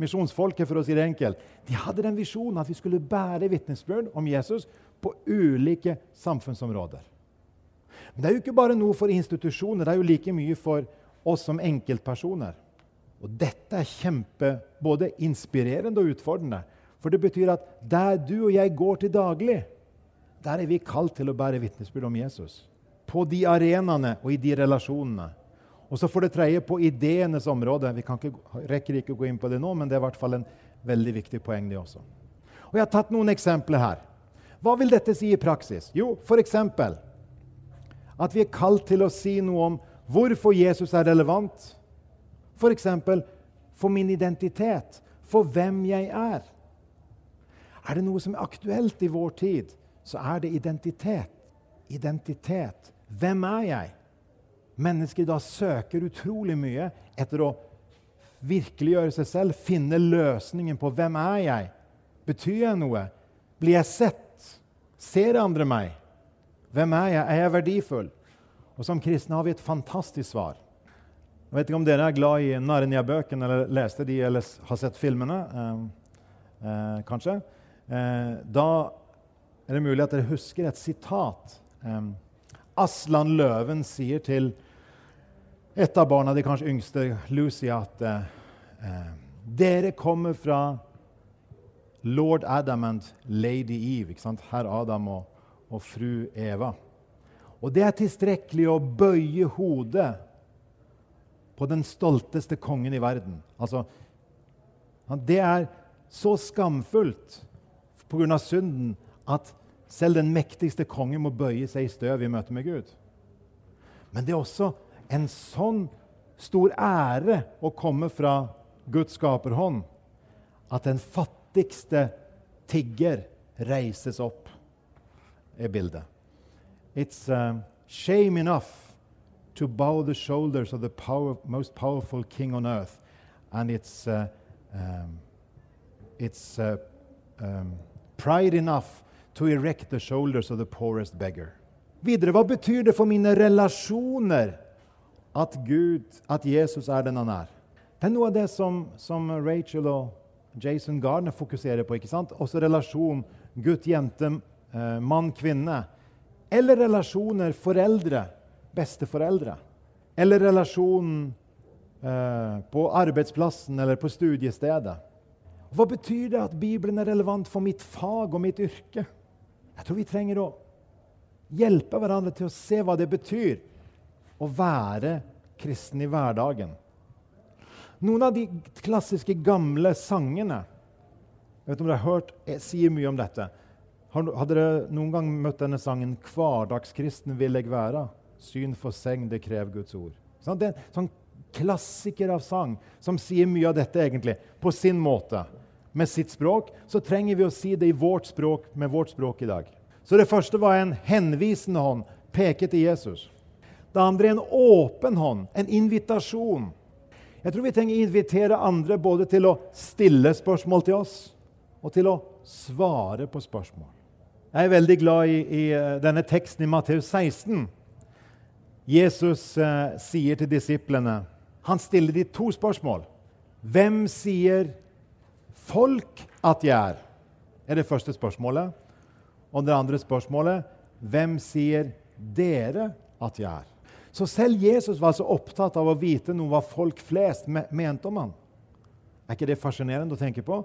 misjonsfolket, for å si det enkelt, de hadde den visjonen at vi skulle bære vitnesbyrd om Jesus på ulike samfunnsområder. Men det er jo ikke bare noe for institusjoner, det er jo like mye for oss som enkeltpersoner. Og dette er kjempe både inspirerende og utfordrende. For det betyr at der du og jeg går til daglig, der er vi kalt til å bære vitnesbyrd om Jesus. På de arenaene og i de relasjonene. Og så for det tredje på ideenes område. Vi ikke, rekker ikke å gå inn på det nå, men det er i hvert fall en veldig viktig poeng, det også. Og Jeg har tatt noen eksempler her. Hva vil dette si i praksis? Jo, f.eks. at vi er kalt til å si noe om hvorfor Jesus er relevant. F.eks. For, min identitet, for hvem jeg er. Er det noe som er aktuelt i vår tid? så er det identitet. Identitet. Hvem er jeg? Mennesker da søker utrolig mye etter å virkeliggjøre seg selv, finne løsningen på hvem er jeg Betyr jeg noe? Blir jeg sett? Ser andre meg? Hvem er jeg? Er jeg verdifull? Og Som kristne har vi et fantastisk svar. Jeg vet ikke om dere er glad i Narnia-bøkene eller leste de eller har sett filmene. Eh, eh, kanskje. Eh, da er det mulig at dere husker et sitat. Um, Aslan Løven sier til et av barna, de kanskje yngste, Lucy, at eh, dere kommer fra lord Adam and lady Eve. ikke sant? Herr Adam og, og fru Eva. Og det er tilstrekkelig å bøye hodet på den stolteste kongen i verden. Altså, det er så skamfullt pga. synden at selv den mektigste konge må bøye seg i støv i møte med Gud. Men det er også en sånn stor ære å komme fra Guds skaperhånd at den fattigste tigger reises opp, er bildet. It's uh, shame enough to bow the shoulders of the power, most powerful king on earth. And it's, uh, um, it's uh, um, pride enough to erect the shoulders of the poorest beggar. Videre, hva betyr det for mine relasjoner at Gud, at Jesus er den han er? Det er noe av det som, som Rachel og Jason Gardner fokuserer på. ikke sant? Også relasjon gutt-jente, eh, mann-kvinne. Eller relasjoner foreldre, besteforeldre. Eller relasjonen eh, på arbeidsplassen eller på studiestedet. Hva betyr det at Bibelen er relevant for mitt fag og mitt yrke? Jeg tror vi trenger å hjelpe hverandre til å se hva det betyr å være kristen i hverdagen. Noen av de klassiske, gamle sangene vet om dere har hørt, sier mye om dette. Hadde dere noen gang møtt denne sangen 'Hverdagskristen vil jeg være'? Syn for seng, det krever Guds ord. Sånn, det er en sånn klassiker av sang som sier mye av dette egentlig, på sin måte med sitt språk, så trenger vi å si det i vårt språk med vårt språk i dag. Så det første var en henvisende hånd, peket til Jesus. Det andre er en åpen hånd, en invitasjon. Jeg tror vi trenger å invitere andre både til å stille spørsmål til oss og til å svare på spørsmål. Jeg er veldig glad i, i eh, denne teksten i Matteus 16. Jesus eh, sier til disiplene Han stiller de to spørsmål. Hvem sier folk at jeg er? er det første spørsmålet. Og det andre spørsmålet hvem sier dere at jeg er? Så selv Jesus var altså opptatt av å vite noe hva folk flest mente om ham. Er ikke det fascinerende å tenke på?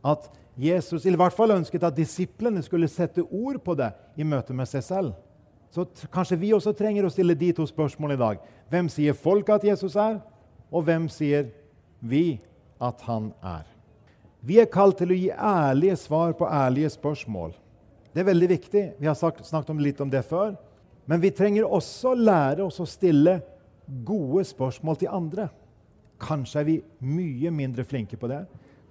At Jesus i hvert fall ønsket at disiplene skulle sette ord på det i møte med seg selv. Så kanskje vi også trenger å stille de to spørsmålene i dag. Hvem sier folk at Jesus er, og hvem sier vi at han er? Vi er kalt til å gi ærlige svar på ærlige spørsmål. Det er veldig viktig. Vi har snakket om litt om det før. Men vi trenger også lære oss å stille gode spørsmål til andre. Kanskje er vi mye mindre flinke på det.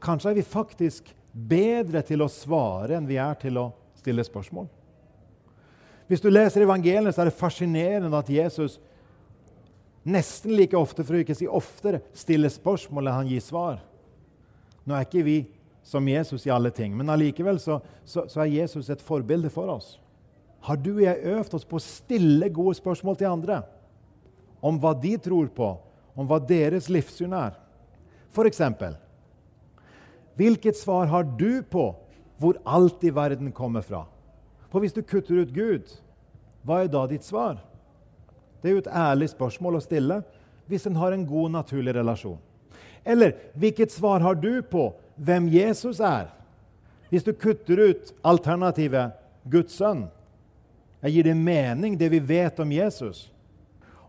Kanskje er vi faktisk bedre til å svare enn vi er til å stille spørsmål. Hvis du leser evangeliet, så er det fascinerende at Jesus nesten like ofte, for å ikke si oftere, stiller spørsmål enn han gir svar. Nå er ikke vi som Jesus i alle ting, men allikevel så, så, så, er Jesus et forbilde for oss. Har du og jeg øvd oss på å stille gode spørsmål til andre? Om hva de tror på, om hva deres livssyn er. Eksempel Hvilket svar har du på hvor alt i verden kommer fra? For hvis du kutter ut Gud, hva er da ditt svar? Det er jo et ærlig spørsmål å stille hvis en har en god, naturlig relasjon. Eller hvilket svar har du på hvem Jesus er? Hvis du kutter ut alternativet Guds sønn, jeg gir det mening, det vi vet om Jesus?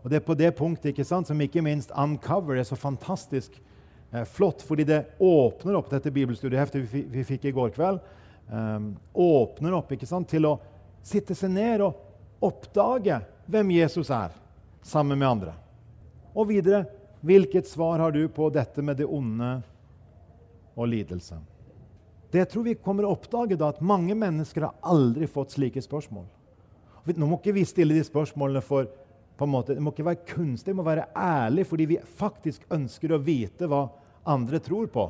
Og Det er på det punktet ikke sant, som ikke minst Uncover er så fantastisk eh, flott, fordi det åpner opp dette bibelstudieheftet vi, vi fikk i går kveld. Um, åpner opp ikke sant, til å sitte seg ned og oppdage hvem Jesus er, sammen med andre. Og videre hvilket svar har du på dette med det onde og lidelse? Det tror vi kommer å oppdage da, at mange mennesker har aldri fått slike spørsmål. Nå må ikke vi stille de spørsmålene for på en måte, Det må ikke være kunstig, det må være ærlig, fordi vi faktisk ønsker å vite hva andre tror på.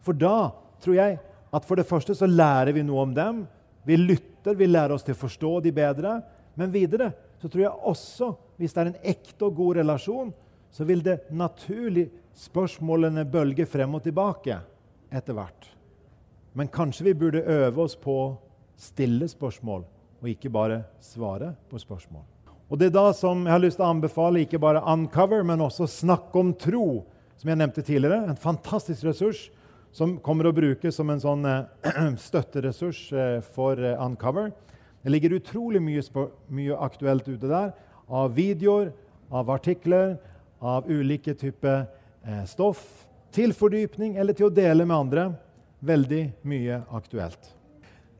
For da tror jeg at for det første så lærer vi noe om dem. Vi lytter, vi lærer oss til å forstå de bedre. Men videre så tror jeg også, hvis det er en ekte og god relasjon, så vil det naturlig spørsmålene bølge frem og tilbake etter hvert. Men kanskje vi burde øve oss på stille spørsmål og ikke bare svare på spørsmål. Og Det er da som jeg har lyst til å anbefale ikke bare Uncover, men også Snakk om tro, som jeg nevnte tidligere. En fantastisk ressurs som kommer å brukes som en sånn eh, støtteressurs eh, for eh, Uncover. Det ligger utrolig mye, mye, aktuelt ute der, av videoer, av artikler, av ulike typer stoff, til fordypning eller til å dele med andre. Veldig mye aktuelt.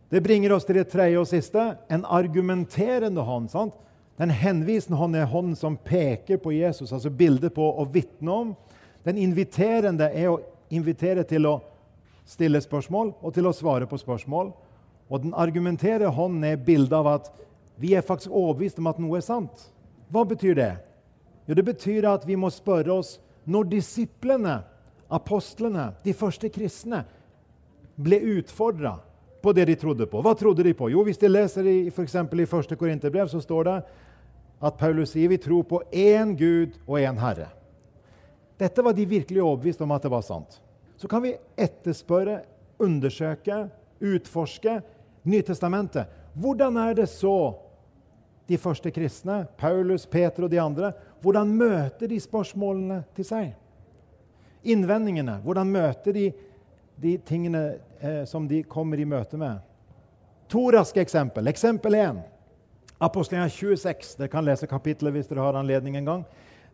Det bringer oss til det tredje og siste en argumenterende hånd. sant? Den henvisende hånd er hånden som peker på Jesus, altså bildet på å vitne om. Den inviterende er å invitere til å stille spørsmål og til å svare på spørsmål. Og den argumenterende hånden er bildet av at vi er faktisk overbevist om at noe er sant. Hva betyr det? Jo, det betyr at vi må spørre oss når disiplene, apostlene, de første kristne, ble utfordra på det de trodde på. Hva trodde de på? Jo, Hvis de leser i, for i 1. Korinterbrev, så står det at Paulus sier vi tror på én Gud og én Herre. Dette var de virkelig overbevist om at det var sant. Så kan vi etterspørre, undersøke, utforske Nytestamentet. Hvordan er det så de første kristne, Paulus, Peter og de andre, hvordan møter de spørsmålene til seg? Innvendingene. Hvordan møter de de tingene eh, som de kommer i møte med. To raske eksempel. Eksempel 1. Apostelgjerningen 26. Dere kan lese kapittelet hvis dere har anledning en gang.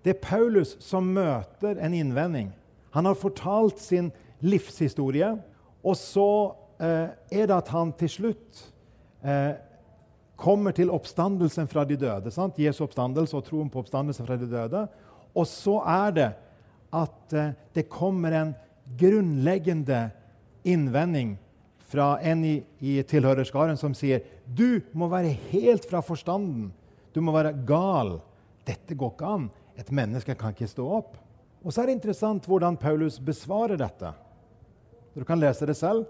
Det er Paulus som møter en innvending. Han har fortalt sin livshistorie, og så eh, er det at han til slutt eh, kommer til oppstandelsen fra de døde. Sant? Jesu oppstandelse og troen på oppstandelsen fra de døde. Og så er det at eh, det kommer en grunnleggende innvending fra en i, i tilhørerskaren som sier du må være helt fra forstanden. Du må være gal. Dette går ikke an. Et menneske kan ikke stå opp. Og så er det interessant hvordan Paulus besvarer dette. Du kan lese det selv.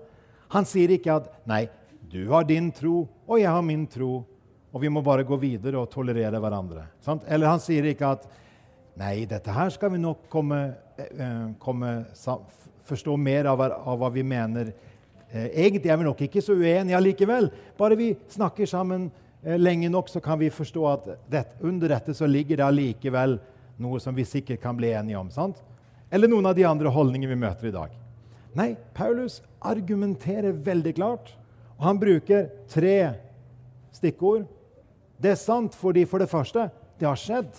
Han sier ikke at 'nei, du har din tro, og jeg har min tro', og vi må bare gå videre og tolerere hverandre. Eller han sier ikke at 'nei, dette her skal vi nok komme, eh, komme forstå mer av, av hva vi mener. Eh, egentlig er vi nok ikke så uenige allikevel. Bare vi snakker sammen eh, lenge nok, så kan vi forstå at det, under dette så ligger det allikevel noe som vi sikkert kan bli enige om. sant? Eller noen av de andre holdningene vi møter i dag. Nei, Paulus argumenterer veldig klart, og han bruker tre stikkord. Det er sant fordi, for det første, det har skjedd,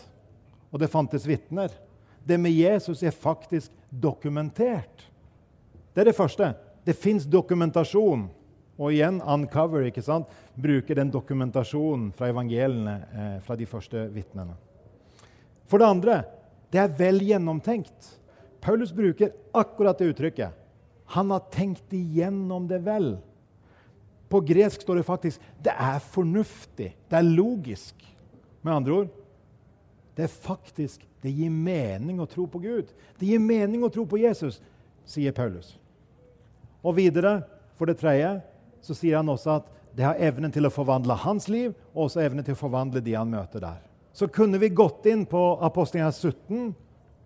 og det fantes vitner. Det med Jesus er faktisk dokumentert. Det er det første. Det fins dokumentasjon. Og igjen Uncover ikke sant? bruker den dokumentasjonen fra evangeliene eh, fra de første vitnene. For det andre det er vel gjennomtenkt. Paulus bruker akkurat det uttrykket. Han har tenkt igjennom det vel. På gresk står det faktisk 'det er fornuftig', 'det er logisk'. Med andre ord det er faktisk det gir mening å tro på Gud. Det gir mening å tro på Jesus, sier Paulus. Og videre, for det tredje, så sier han også at det har evnen til å forvandle hans liv, og også evnen til å forvandle de han møter der. Så kunne vi gått inn på Apostlene 17,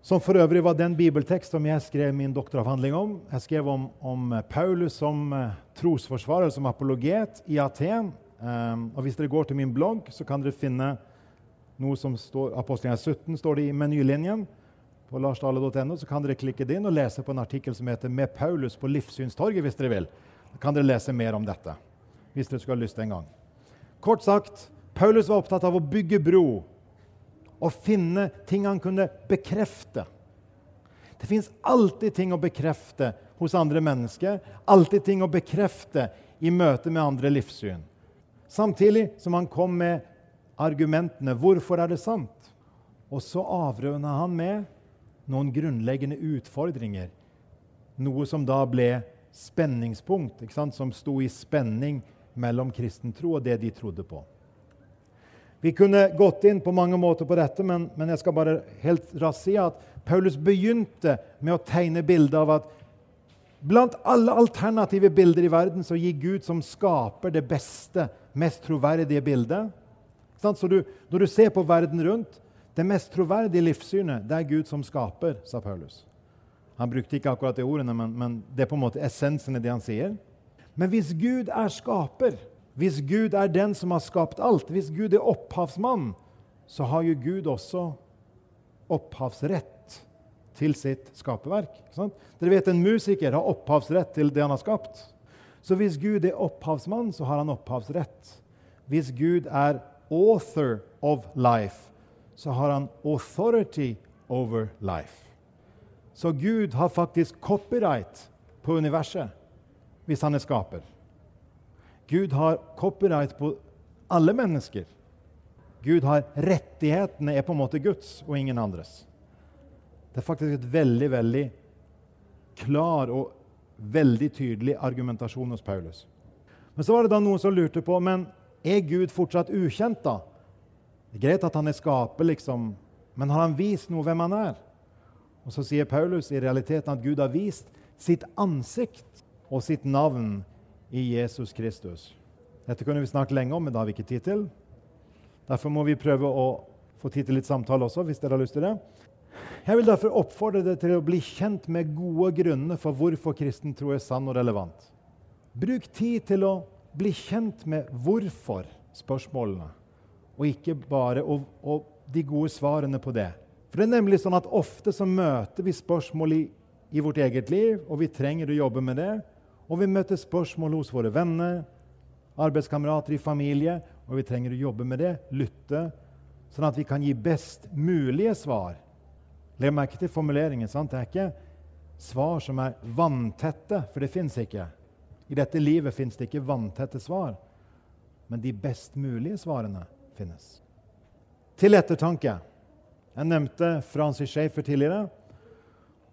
som for øvrig var den bibeltekst som jeg skrev min doktoravhandling om. Jeg skrev om, om Paulus som uh, trosforsvarer, som apologet i Aten. Um, og Hvis dere går til min blogg, så kan dere finne noe som står Apostlene 17 står det i menylinjen. På larsdale.no så kan dere klikke det inn og lese på en artikkel som heter 'Med Paulus på Livssynstorget'. hvis dere vil. Da kan dere lese mer om dette hvis dere skulle ha lyst en gang. Kort sagt, Paulus var opptatt av å bygge bro og finne ting han kunne bekrefte. Det fins alltid ting å bekrefte hos andre mennesker, alltid ting å bekrefte i møte med andre livssyn. Samtidig som han kom med argumentene 'Hvorfor er det sant?' Og så avrunda han med noen grunnleggende utfordringer. Noe som da ble spenningspunkt, som sto i spenning mellom kristen tro og det de trodde på. Vi kunne gått inn på mange måter på dette, men, men jeg skal bare helt raskt si at Paulus begynte med å tegne bildet av at blant alle alternative bilder i verden så gir Gud som skaper det beste, mest troverdige bildet. Så du, når du ser på verden rundt, det mest troverdige livssynet det er Gud som skaper, sa Paulus. Han brukte ikke akkurat de ordene, men, men det er på en måte essensen i det han sier. Men hvis Gud er skaper, hvis Gud er den som har skapt alt, hvis Gud er opphavsmann, så har jo Gud også opphavsrett til sitt skaperverk. Dere vet En musiker har opphavsrett til det han har skapt. Så hvis Gud er opphavsmann, så har han opphavsrett. Hvis Gud er author of life, så har han authority over life. Så Gud har faktisk copyright på universet hvis han er skaper. Gud har copyright på alle mennesker. Gud har Rettighetene er på en måte Guds og ingen andres. Det er faktisk et veldig, veldig klar og veldig tydelig argumentasjon hos Paulus. Men så var det da noen som lurte på men er Gud fortsatt ukjent. da? Det er greit at han er skaper, liksom, men har han vist noe hvem han er? Og Så sier Paulus i realiteten at Gud har vist sitt ansikt og sitt navn i Jesus Kristus. Dette kunne vi snakke lenge om, men det har vi ikke tid til. Derfor må vi prøve å få tid til litt samtale også, hvis dere har lyst til det. Jeg vil derfor oppfordre dere til å bli kjent med gode grunner for hvorfor kristen tro er sann og relevant. Bruk tid til å bli kjent med hvorfor-spørsmålene, og ikke bare og, og de gode svarene på det. For det er nemlig sånn at Ofte så møter vi spørsmål i, i vårt eget liv, og vi trenger å jobbe med det. Og vi møter spørsmål hos våre venner, arbeidskamerater i familie, og vi trenger å jobbe med det, lytte, sånn at vi kan gi best mulige svar. Legg merke til formuleringen. sant? Det er ikke svar som er vanntette, for det fins ikke. I dette livet fins det ikke vanntette svar, men de best mulige svarene finnes. Til ettertanke. Jeg nevnte Francis Schaefer tidligere.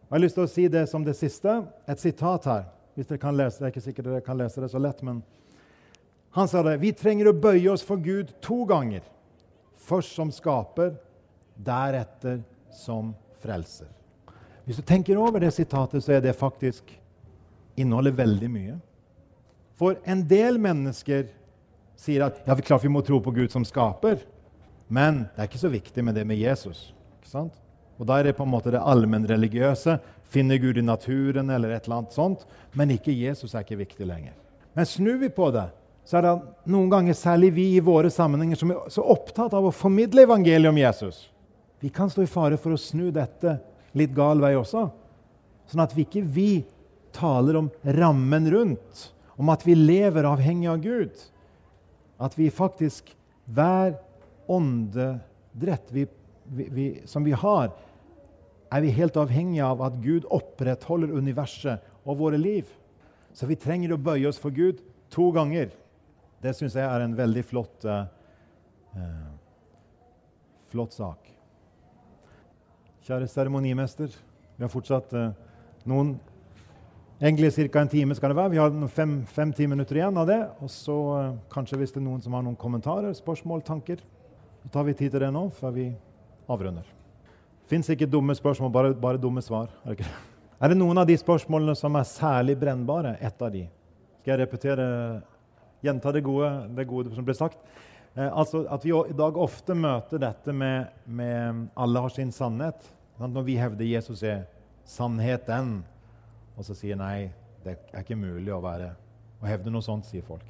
Jeg har lyst til å si det som det siste. Et sitat her hvis dere kan lese det. Er ikke sikkert dere kan lese det så lett, men han sa det. Vi trenger å bøye oss for Gud to ganger. Først som skaper, deretter som frelser. Hvis du tenker over det sitatet, så er det faktisk inneholder veldig mye. For en del mennesker sier at ja, klart vi må tro på Gud som skaper, men det er ikke så viktig med det med Jesus. Ikke sant? Og Da er det på en måte det allmennreligiøse. Finne Gud i naturen eller et eller annet sånt. Men ikke Jesus er ikke viktig lenger. Men snur vi på det, så er det noen ganger særlig vi i våre sammenhenger som er så opptatt av å formidle evangeliet om Jesus. Vi kan stå i fare for å snu dette litt gal vei også. Sånn at vi ikke vi taler om rammen rundt, om at vi lever avhengig av Gud. At vi faktisk hver åndedrett vi, vi, vi, som vi har, er vi helt avhengige av at Gud opprettholder universet og våre liv. Så vi trenger å bøye oss for Gud to ganger. Det syns jeg er en veldig flott, uh, flott sak. Kjære seremonimester, vi har fortsatt uh, noen Egentlig ca. en time skal det være. Vi har fem-ti minutter igjen av det. Og så uh, kanskje hvis det er noen som har noen kommentarer, spørsmål, tanker, så tar vi tid til det nå før vi avrunder. Fins ikke dumme spørsmål, bare, bare dumme svar. Er det, er det, noen av de spørsmålene som er særlig brennbare? Ett av de. Skal jeg repetere gjenta det gode, det gode som ble sagt. Eh, altså At vi i dag ofte møter dette med, med alle har sin sannhet. Når vi hevder Jesus er sannheten, og så sier nei, det er ikke mulig å være å hevde noe sånt, sier folk.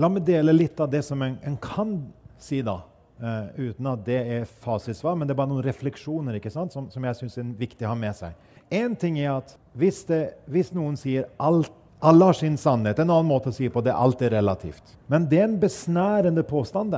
La meg dele litt av det som en, en kan si, da. Uh, uten at det er fasitsvar, men det er bare noen refleksjoner ikke sant, som, som jeg syns er viktig å ha med seg. Én ting er at hvis, det, hvis noen sier alt, alle har sin sannhet En annen måte å si på det alt er relativt. Men det er en besnærende påstand.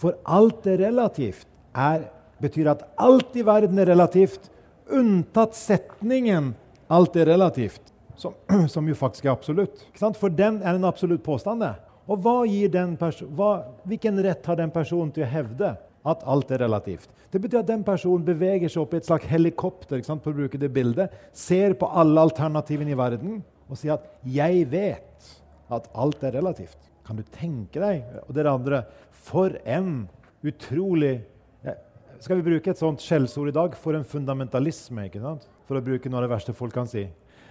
For alt er relativt er, betyr at alt i verden er relativt, unntatt setningen 'alt er relativt', som, som jo faktisk er absolutt. For den er en absolutt påstand. Og hva gir den hva, hvilken rett har den personen til å hevde at alt er relativt? Det betyr at den personen beveger seg opp i et slags helikopter for å bruke det bildet, ser på alle alternativene i verden og sier at 'jeg vet at alt er relativt'. Kan du tenke deg? Og dere andre, for en utrolig Skal vi bruke et sånt skjellsord i dag? For en fundamentalisme, ikke sant? for å bruke noe av det verste folk kan si.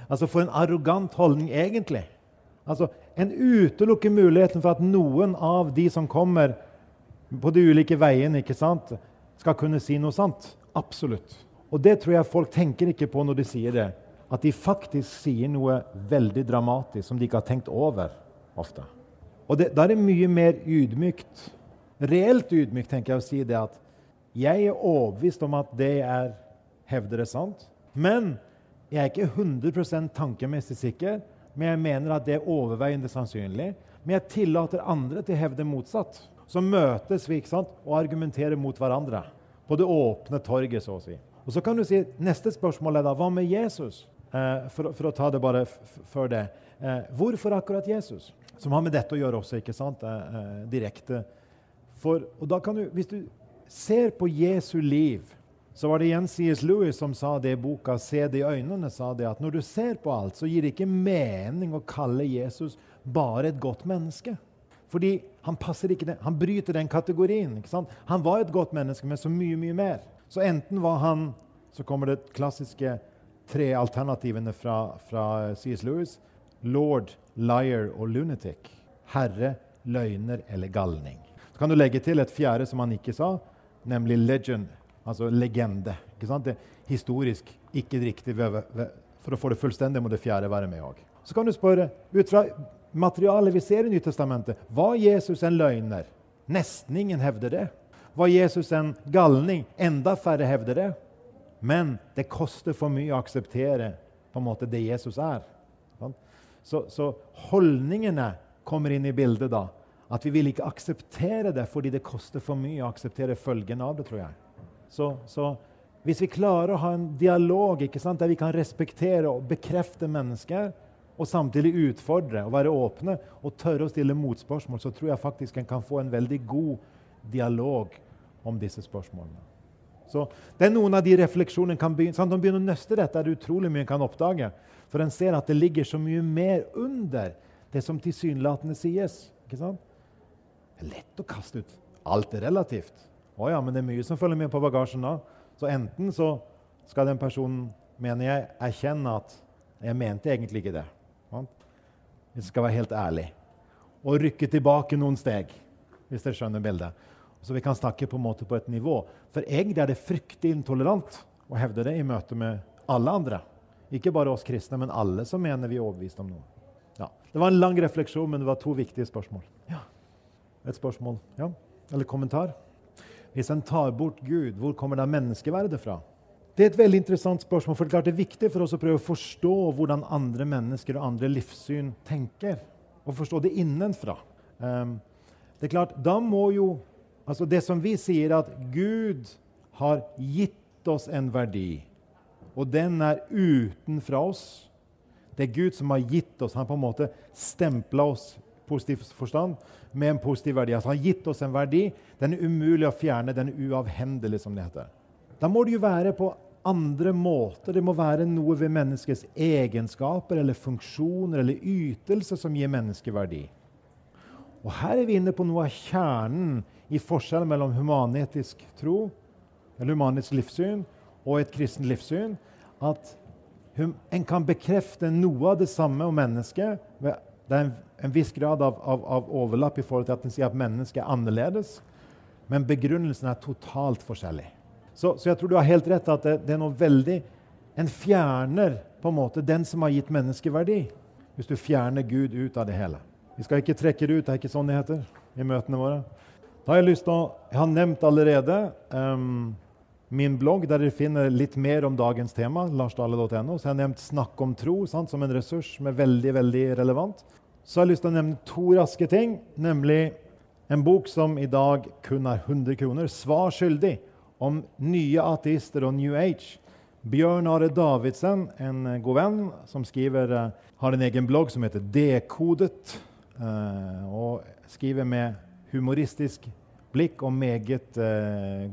Altså For en arrogant holdning, egentlig. Altså, En utelukker muligheten for at noen av de som kommer på de ulike veiene, ikke sant, skal kunne si noe sant. Absolutt. Og det tror jeg folk tenker ikke på når de sier det. At de faktisk sier noe veldig dramatisk som de ikke har tenkt over ofte. Og det, Da er det mye mer ydmykt, reelt ydmykt, tenker jeg å si det at jeg er overbevist om at det jeg hevder, er sant. Men jeg er ikke 100% tankemessig sikker men jeg mener at det er overveiende sannsynlig. Men jeg tillater andre til å hevde motsatt. Så møtes vi ikke sant, og argumenterer mot hverandre på det åpne torget. så å si. Og så kan du si, Neste spørsmål er da hva med Jesus? Eh, for, for, å ta det bare før det. Eh, hvorfor akkurat Jesus? Som har med dette å gjøre også, ikke sant? Eh, eh direkte. For, og da kan du, Hvis du ser på Jesu liv så var det igjen C.S. Lewis som sa det i boka 'Se det i øynene'. sa det at Når du ser på alt, så gir det ikke mening å kalle Jesus bare et godt menneske. Fordi han passer ikke det. Han bryter den kategorien. Han var et godt menneske, men så mye, mye mer. Så enten var han Så kommer det klassiske tre alternativene fra, fra C.S. Lewis. Lord, liar og lunatic. Herre, løgner eller galning. Så kan du legge til et fjerde som han ikke sa, nemlig legend Altså legende. Ikke sant? Det historisk ikke riktig. For å få det fullstendig må det fjerde være med òg. Så kan du spørre ut fra materialet vi ser i Nytestamentet, var Jesus en løgner? Nesten ingen hevder det. Var Jesus en galning? Enda færre hevder det. Men det koster for mye å akseptere på en måte det Jesus er. Så, så holdningene kommer inn i bildet da. At vi vil ikke akseptere det fordi det koster for mye å akseptere følgene av det. tror jeg. Så, så, hvis vi klarer å ha en dialog sant, der vi kan respektere og bekrefte mennesker, og samtidig utfordre og være åpne og tørre å stille motspørsmål, så tror jeg faktisk en kan få en veldig god dialog om disse spørsmålene. Så det er noen av de refleksjonene kan begynne, sant? De begynner å nøste dette, er det utrolig mye en kan oppdage. For en ser at det ligger så mye mer under det som tilsynelatende sies. Ikke sant? Det er lett å kaste ut. Alt er relativt. Å ja, men det er mye som følger med på bagasjen da. Så enten så skal den personen, mener jeg, erkjenne at jeg mente egentlig ikke det. Hvis jeg skal være helt ærlig. Og rykke tilbake noen steg, hvis dere skjønner bildet. Så vi kan snakke på en måte på et nivå. For egentlig er det fryktelig intolerant å hevde det i møte med alle andre. Ikke bare oss kristne, men alle som mener vi er overbevist om noe. Ja. Det var en lang refleksjon, men det var to viktige spørsmål. Ja. Et spørsmål, ja? Eller kommentar? Hvis en tar bort Gud, hvor kommer da menneskeverdet fra? Det er et veldig interessant spørsmål, for det er viktig for oss å prøve å forstå hvordan andre mennesker og andre livssyn tenker. Og forstå det innenfra. Um, det er klart, da må jo altså Det som vi sier, at Gud har gitt oss en verdi, og den er utenfra oss. Det er Gud som har gitt oss. Han på en måte stempla oss positiv forstand med en positiv verdi. Altså, han har gitt oss en verdi. Den er umulig å fjerne. Den er uavhendelig, som det heter. Da må det jo være på andre måter. Det må være noe ved menneskets egenskaper eller funksjoner eller ytelser som gir menneskeverdi. Og Her er vi inne på noe av kjernen i forskjellen mellom humanetisk tro eller humanisk livssyn og et kristent livssyn. At en kan bekrefte noe av det samme om mennesket ved Det er en, en viss grad av, av, av, overlapp i forhold til at en sier at mennesket er annerledes. Men begrunnelsen er totalt forskjellig. Så, så jeg tror du har helt rett at det, det, er noe veldig En fjerner på en måte den som har gitt menneskeverdi, hvis du fjerner Gud ut av det hele. Vi skal ikke trekke det ut, det er ikke sånn det heter i møtene våre. Da har Jeg lyst til å, jeg har nevnt allerede um, min blogg, der dere finner litt mer om dagens tema. larsdale.no, Så jeg har nevnt 'Snakk om tro' sant, som en ressurs som er veldig veldig relevant. Så har jeg lyst til å nevne to raske ting, nemlig en bok som i dag kun er 100 kroner, 'Svar skyldig', om nye ateister og New Age. Bjørn Are Davidsen, en god venn, som skriver, uh, har en egen blogg som heter Dekodet. Uh, og skriver med humoristisk blikk og meget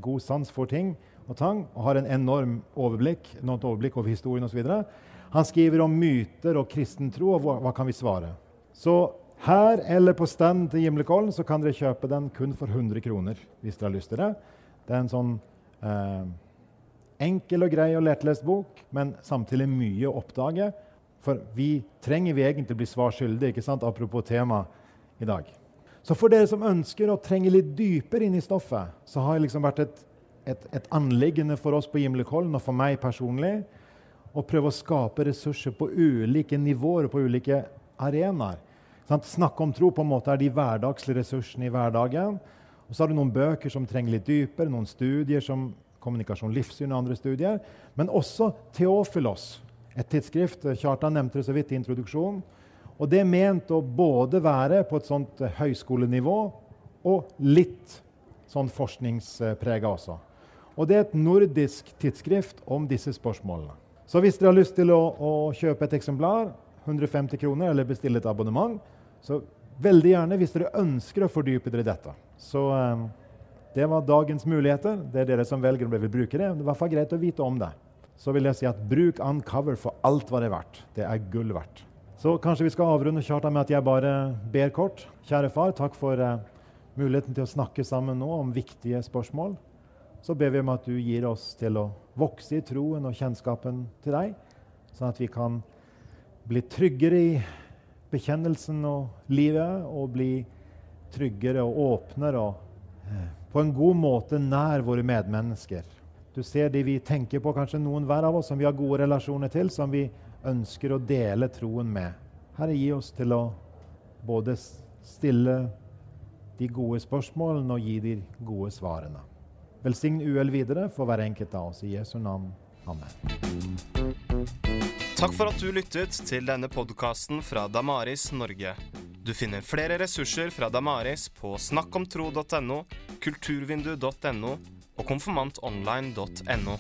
god sans for ting og tang, og har en enorm overblikk, enormt overblikk over historien osv. Han skriver om myter og kristen tro, og hva, hva, kan vi svare? Så her eller på stand til Gimlekollen så kan dere kjøpe den kun for 100 kroner. hvis dere har lyst til det. Det er en sånn eh, enkel og grei og lettlest bok, men samtidig mye å oppdage. For vi trenger vi egentlig bli svar skyldig, ikke sant? apropos tema i dag. Så for dere som ønsker å trenge litt dypere inn i stoffet, så har det liksom vært et et, et anliggende for oss på Gimlekollen og for meg personlig å prøve å skape ressurser på ulike nivåer og på ulike arenaer. Snakke om tro på en måte er de hverdagslige ressursene i hverdagen. Og så har du noen bøker som trenger litt dypere, noen studier som kommunikasjon, livssyn og andre studier. Men også Theofilos, et tidsskrift. Kjartan nevnte det så vidt i introduksjonen. Og det er ment å både være på et sånt høyskolenivå og litt sånn forskningsprega også. Og det er et nordisk tidsskrift om disse spørsmålene. Så hvis dere har lyst til å, å kjøpe et eksemplar, 150 kroner, eller bestille et abonnement, så veldig gjerne hvis dere ønsker å fordype dere i dette. Så um, det var dagens muligheter. Det er dere som velger om dere vil bruke det. Det var i hvert fall greit å vite om det. Så vil jeg si at bruk Uncover for alt hva det er verdt. Det er gull verdt. Så kanskje vi skal avrunde charta med at jeg bare ber kort. Kjære far, takk for uh, muligheten til å snakke sammen nå om viktige spørsmål så ber vi om at du gir oss til å vokse i troen og kjennskapen til deg, sånn at vi kan bli tryggere i bekjennelsen og livet, og bli tryggere og åpnere og eh, på en god måte nær våre medmennesker. Du ser de vi tenker på, kanskje noen hver av oss, som vi har gode relasjoner til, som vi ønsker å dele troen med. Herre, gi oss til å både stille de gode spørsmålene og gi de gode svarene. Velsign UL videre for hver enkelt av oss. I Jesu navn. Amen. Takk for at du lyttet til denne podkasten fra Damaris Norge. Du finner flere ressurser fra Damaris på snakkomtro.no, kulturvindu.no og konfirmantonline.no.